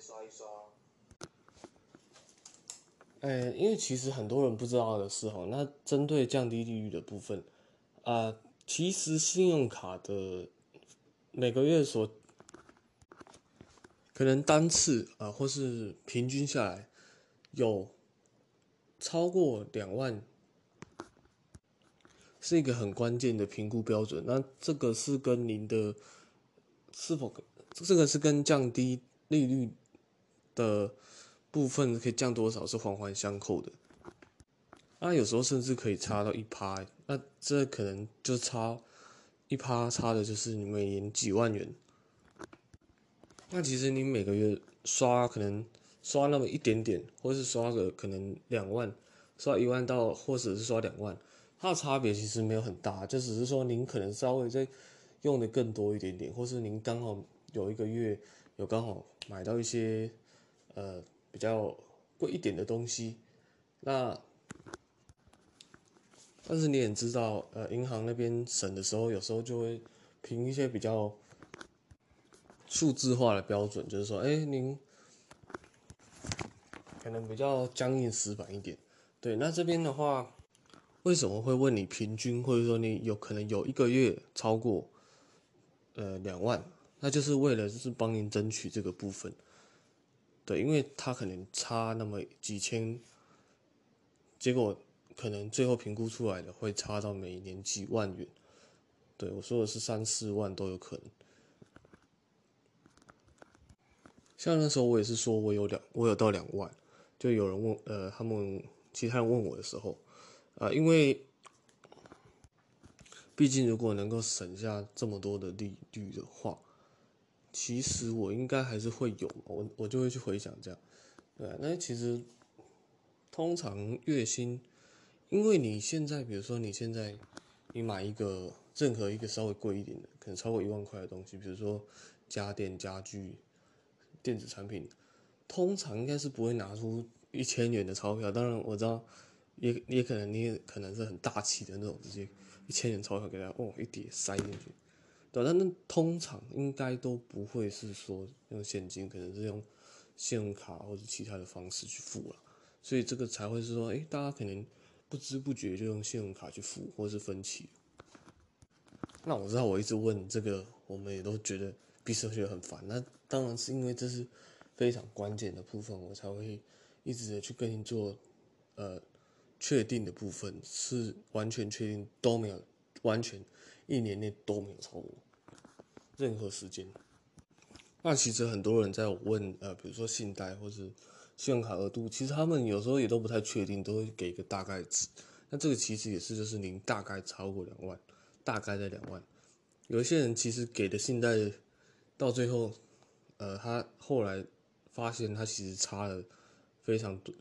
刷一刷。呃，因为其实很多人不知道的是哈，那针对降低利率的部分，啊，其实信用卡的每个月所可能单次啊，或是平均下来有超过两万，是一个很关键的评估标准。那这个是跟您的是否这个是跟降低利率的。部分可以降多少是环环相扣的，那有时候甚至可以差到一趴，那这可能就差一趴，差的就是你每年几万元。那其实你每个月刷可能刷那么一点点，或是刷个可能两万，刷一万到或者是刷两万，它的差别其实没有很大，就只是说您可能稍微再用的更多一点点，或是您刚好有一个月有刚好买到一些呃。比较贵一点的东西，那但是你也知道，呃，银行那边审的时候，有时候就会凭一些比较数字化的标准，就是说，哎，您可能比较僵硬死板一点。对，那这边的话，为什么会问你平均，或者说你有可能有一个月超过呃两万，那就是为了就是帮您争取这个部分。对，因为他可能差那么几千，结果可能最后评估出来的会差到每年几万元。对我说的是三四万都有可能。像那时候我也是说我有两，我有到两万，就有人问，呃，他们其他人问我的时候，啊，因为毕竟如果能够省下这么多的利率的话。其实我应该还是会有，我我就会去回想这样，对，那其实通常月薪，因为你现在比如说你现在你买一个任何一个稍微贵一点的，可能超过一万块的东西，比如说家电、家具、电子产品，通常应该是不会拿出一千元的钞票。当然我知道，也也可能你也可能是很大气的那种，直接一千元钞票给他哦一叠塞进去。对，但那通常应该都不会是说用现金，可能是用信用卡或者其他的方式去付了，所以这个才会是说，哎，大家可能不知不觉就用信用卡去付，或是分期。那我知道我一直问这个，我们也都觉得彼此觉得很烦。那当然是因为这是非常关键的部分，我才会一直的去跟你做呃确定的部分，是完全确定都没有完全。一年内都没有超过任何时间。那其实很多人在问，呃，比如说信贷或是信用卡额度，其实他们有时候也都不太确定，都会给一个大概值。那这个其实也是，就是您大概超过两万，大概在两万。有一些人其实给的信贷到最后，呃，他后来发现他其实差了非常多，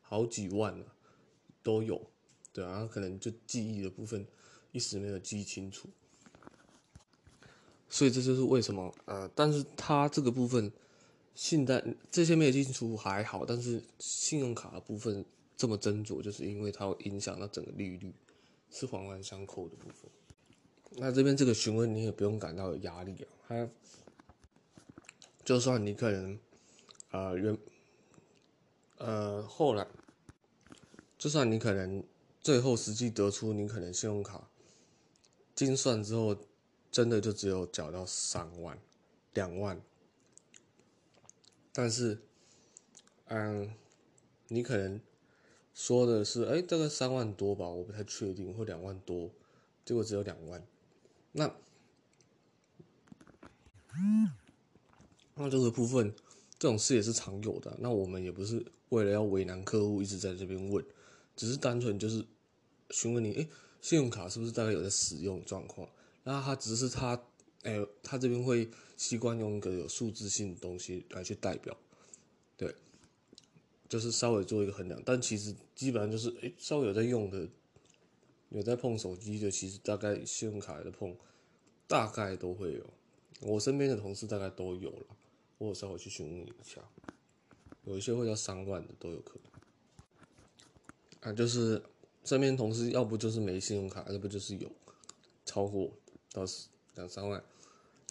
好几万了都有，对啊，可能就记忆的部分。一时没有记清楚，所以这就是为什么呃，但是它这个部分信贷这些没有记清楚还好，但是信用卡的部分这么斟酌，就是因为它会影响到整个利率，是环环相扣的部分。那这边这个询问你也不用感到有压力啊，它就算你可能呃原呃后来，就算你可能最后实际得出你可能信用卡。精算之后，真的就只有缴到三万、两万，但是，嗯，你可能说的是，哎，这个三万多吧，我不太确定，或两万多，结果只有两万，那，那这个部分，这种事也是常有的。那我们也不是为了要为难客户，一直在这边问，只是单纯就是询问你，哎。信用卡是不是大概有在使用状况？那他只是他，哎，他这边会习惯用一个有数字性的东西来去代表，对，就是稍微做一个衡量。但其实基本上就是，哎，稍微有在用的，有在碰手机的，其实大概信用卡的碰，大概都会有。我身边的同事大概都有了，我稍微去询问一下，有一些会要三万的都有可能，啊，就是。身边同事要不就是没信用卡，要不就是有超过到两三万。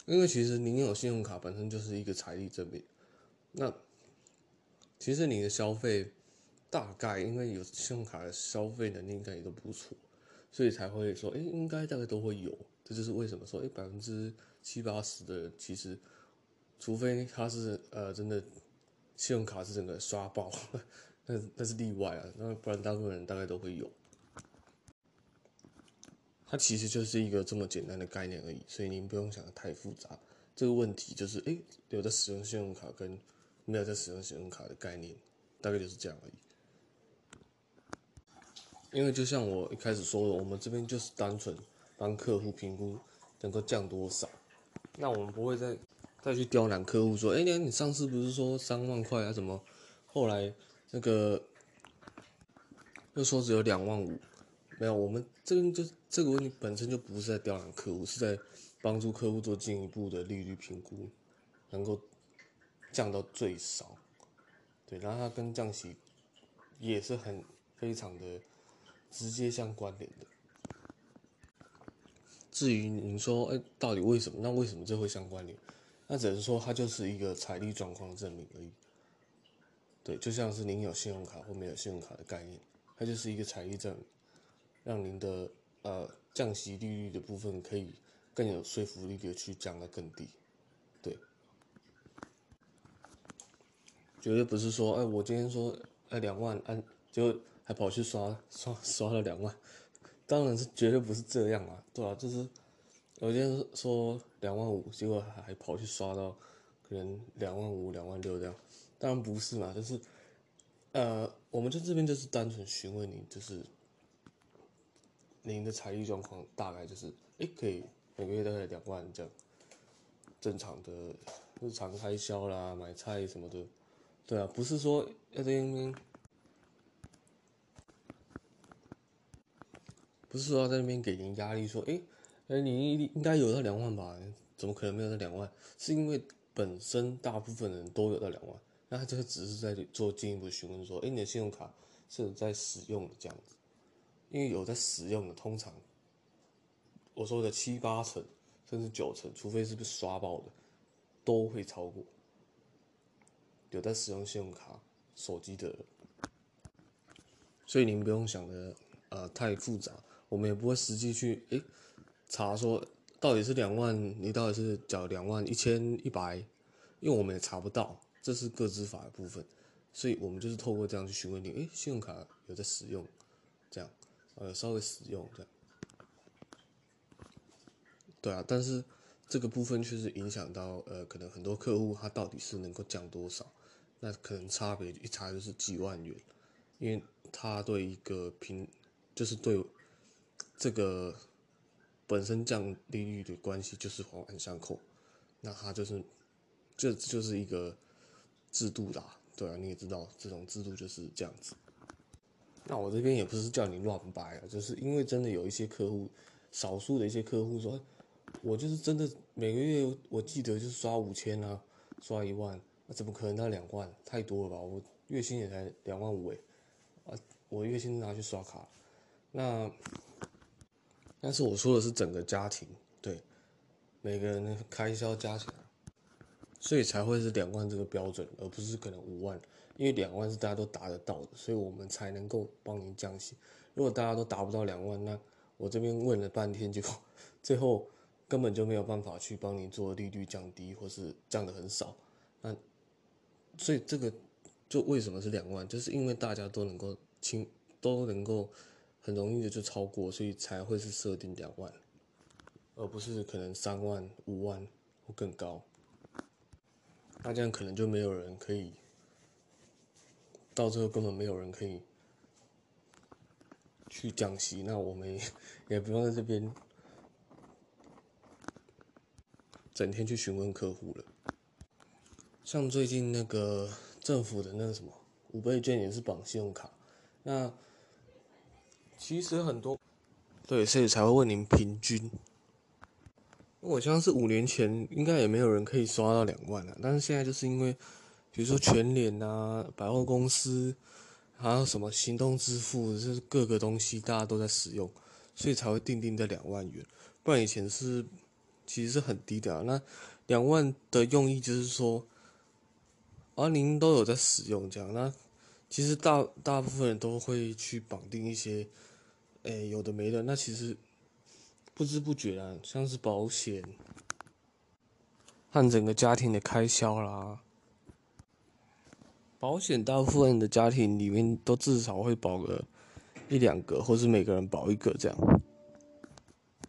因为其实您有信用卡本身就是一个财力证明，那其实你的消费大概因为有信用卡的消费能力应该也都不错，所以才会说，哎，应该大概都会有。这就是为什么说，哎，百分之七八十的人其实，除非他是呃真的信用卡是整个刷爆，那那是例外啊，那不然大部分人大概都会有。它其实就是一个这么简单的概念而已，所以您不用想的太复杂。这个问题就是，哎，有在使用信用卡跟没有在使用信用卡的概念，大概就是这样而已。因为就像我一开始说的，我们这边就是单纯帮客户评估能够降多少，那我们不会再再去刁难客户说，哎，你你上次不是说三万块啊？怎么后来那个又说只有两万五？没有，我们这边就这个问题本身就不是在刁难客户，是在帮助客户做进一步的利率评估，能够降到最少。对，然后它跟降息也是很非常的直接相关联的。至于您说，哎，到底为什么？那为什么这会相关联？那只能说它就是一个财力状况证明而已。对，就像是您有信用卡或没有信用卡的概念，它就是一个财力证明。让您的呃降息利率的部分可以更有说服力的去降得更低，对，绝对不是说哎我今天说哎两万按就还跑去刷刷刷了两万，当然是绝对不是这样啊，对啊？就是我今天说两万五，结果还还跑去刷到可能两万五两万六这样，当然不是嘛，就是呃我们在这边就是单纯询问你就是。您的财力状况大概就是，哎，可以每个月大概两万这样，正常的日常开销啦，买菜什么的，对啊，不是说要在那边，不是说要在那边给您压力，说，哎，哎，你应该有到两万吧？怎么可能没有到两万？是因为本身大部分人都有到两万，那他这个只是在做进一步询问，说，哎，你的信用卡是在使用的这样子。因为有在使用的，通常我说的七八成甚至九成，除非是被刷爆的，都会超过有在使用信用卡、手机的。所以您不用想的呃太复杂，我们也不会实际去诶查说到底是两万，你到底是缴两万一千一百，因为我们也查不到，这是个资法的部分，所以我们就是透过这样去询问你，诶，信用卡有在使用，这样。呃，稍微使用这样，对啊，但是这个部分确实影响到呃，可能很多客户他到底是能够降多少，那可能差别一差就是几万元，因为他对一个平，就是对这个本身降利率的关系就是环环相扣，那他就是这就是一个制度啦，对啊，你也知道这种制度就是这样子。那我这边也不是叫你乱掰啊，就是因为真的有一些客户，少数的一些客户说，我就是真的每个月我记得就是刷五千啊，刷一万，那怎么可能到两万？太多了吧？我月薪也才两万五诶，啊，我月薪拿去刷卡，那，但是我说的是整个家庭，对，每个人的开销加起来，所以才会是两万这个标准，而不是可能五万。因为两万是大家都达得到的，所以我们才能够帮您降息。如果大家都达不到两万，那我这边问了半天，就 最后根本就没有办法去帮您做利率降低，或是降的很少。那所以这个就为什么是两万，就是因为大家都能够轻都能够很容易的就超过，所以才会是设定两万，而不是可能三万、五万或更高。那这样可能就没有人可以。到最后根本没有人可以去降息，那我们也不用在这边整天去询问客户了。像最近那个政府的那个什么五倍券也是绑信用卡，那其实很多对，所以才会问您平均。我像是五年前应该也没有人可以刷到两万了，但是现在就是因为。比如说全联啊，百货公司，还有什么行动支付，就是各个东西大家都在使用，所以才会定定在两万元。不然以前是其实是很低的。那两万的用意就是说，啊，您都有在使用这样，那其实大大部分人都会去绑定一些，诶，有的没的，那其实不知不觉啊，像是保险和整个家庭的开销啦，保险大部分的家庭里面都至少会保个一两个，或是每个人保一个这样。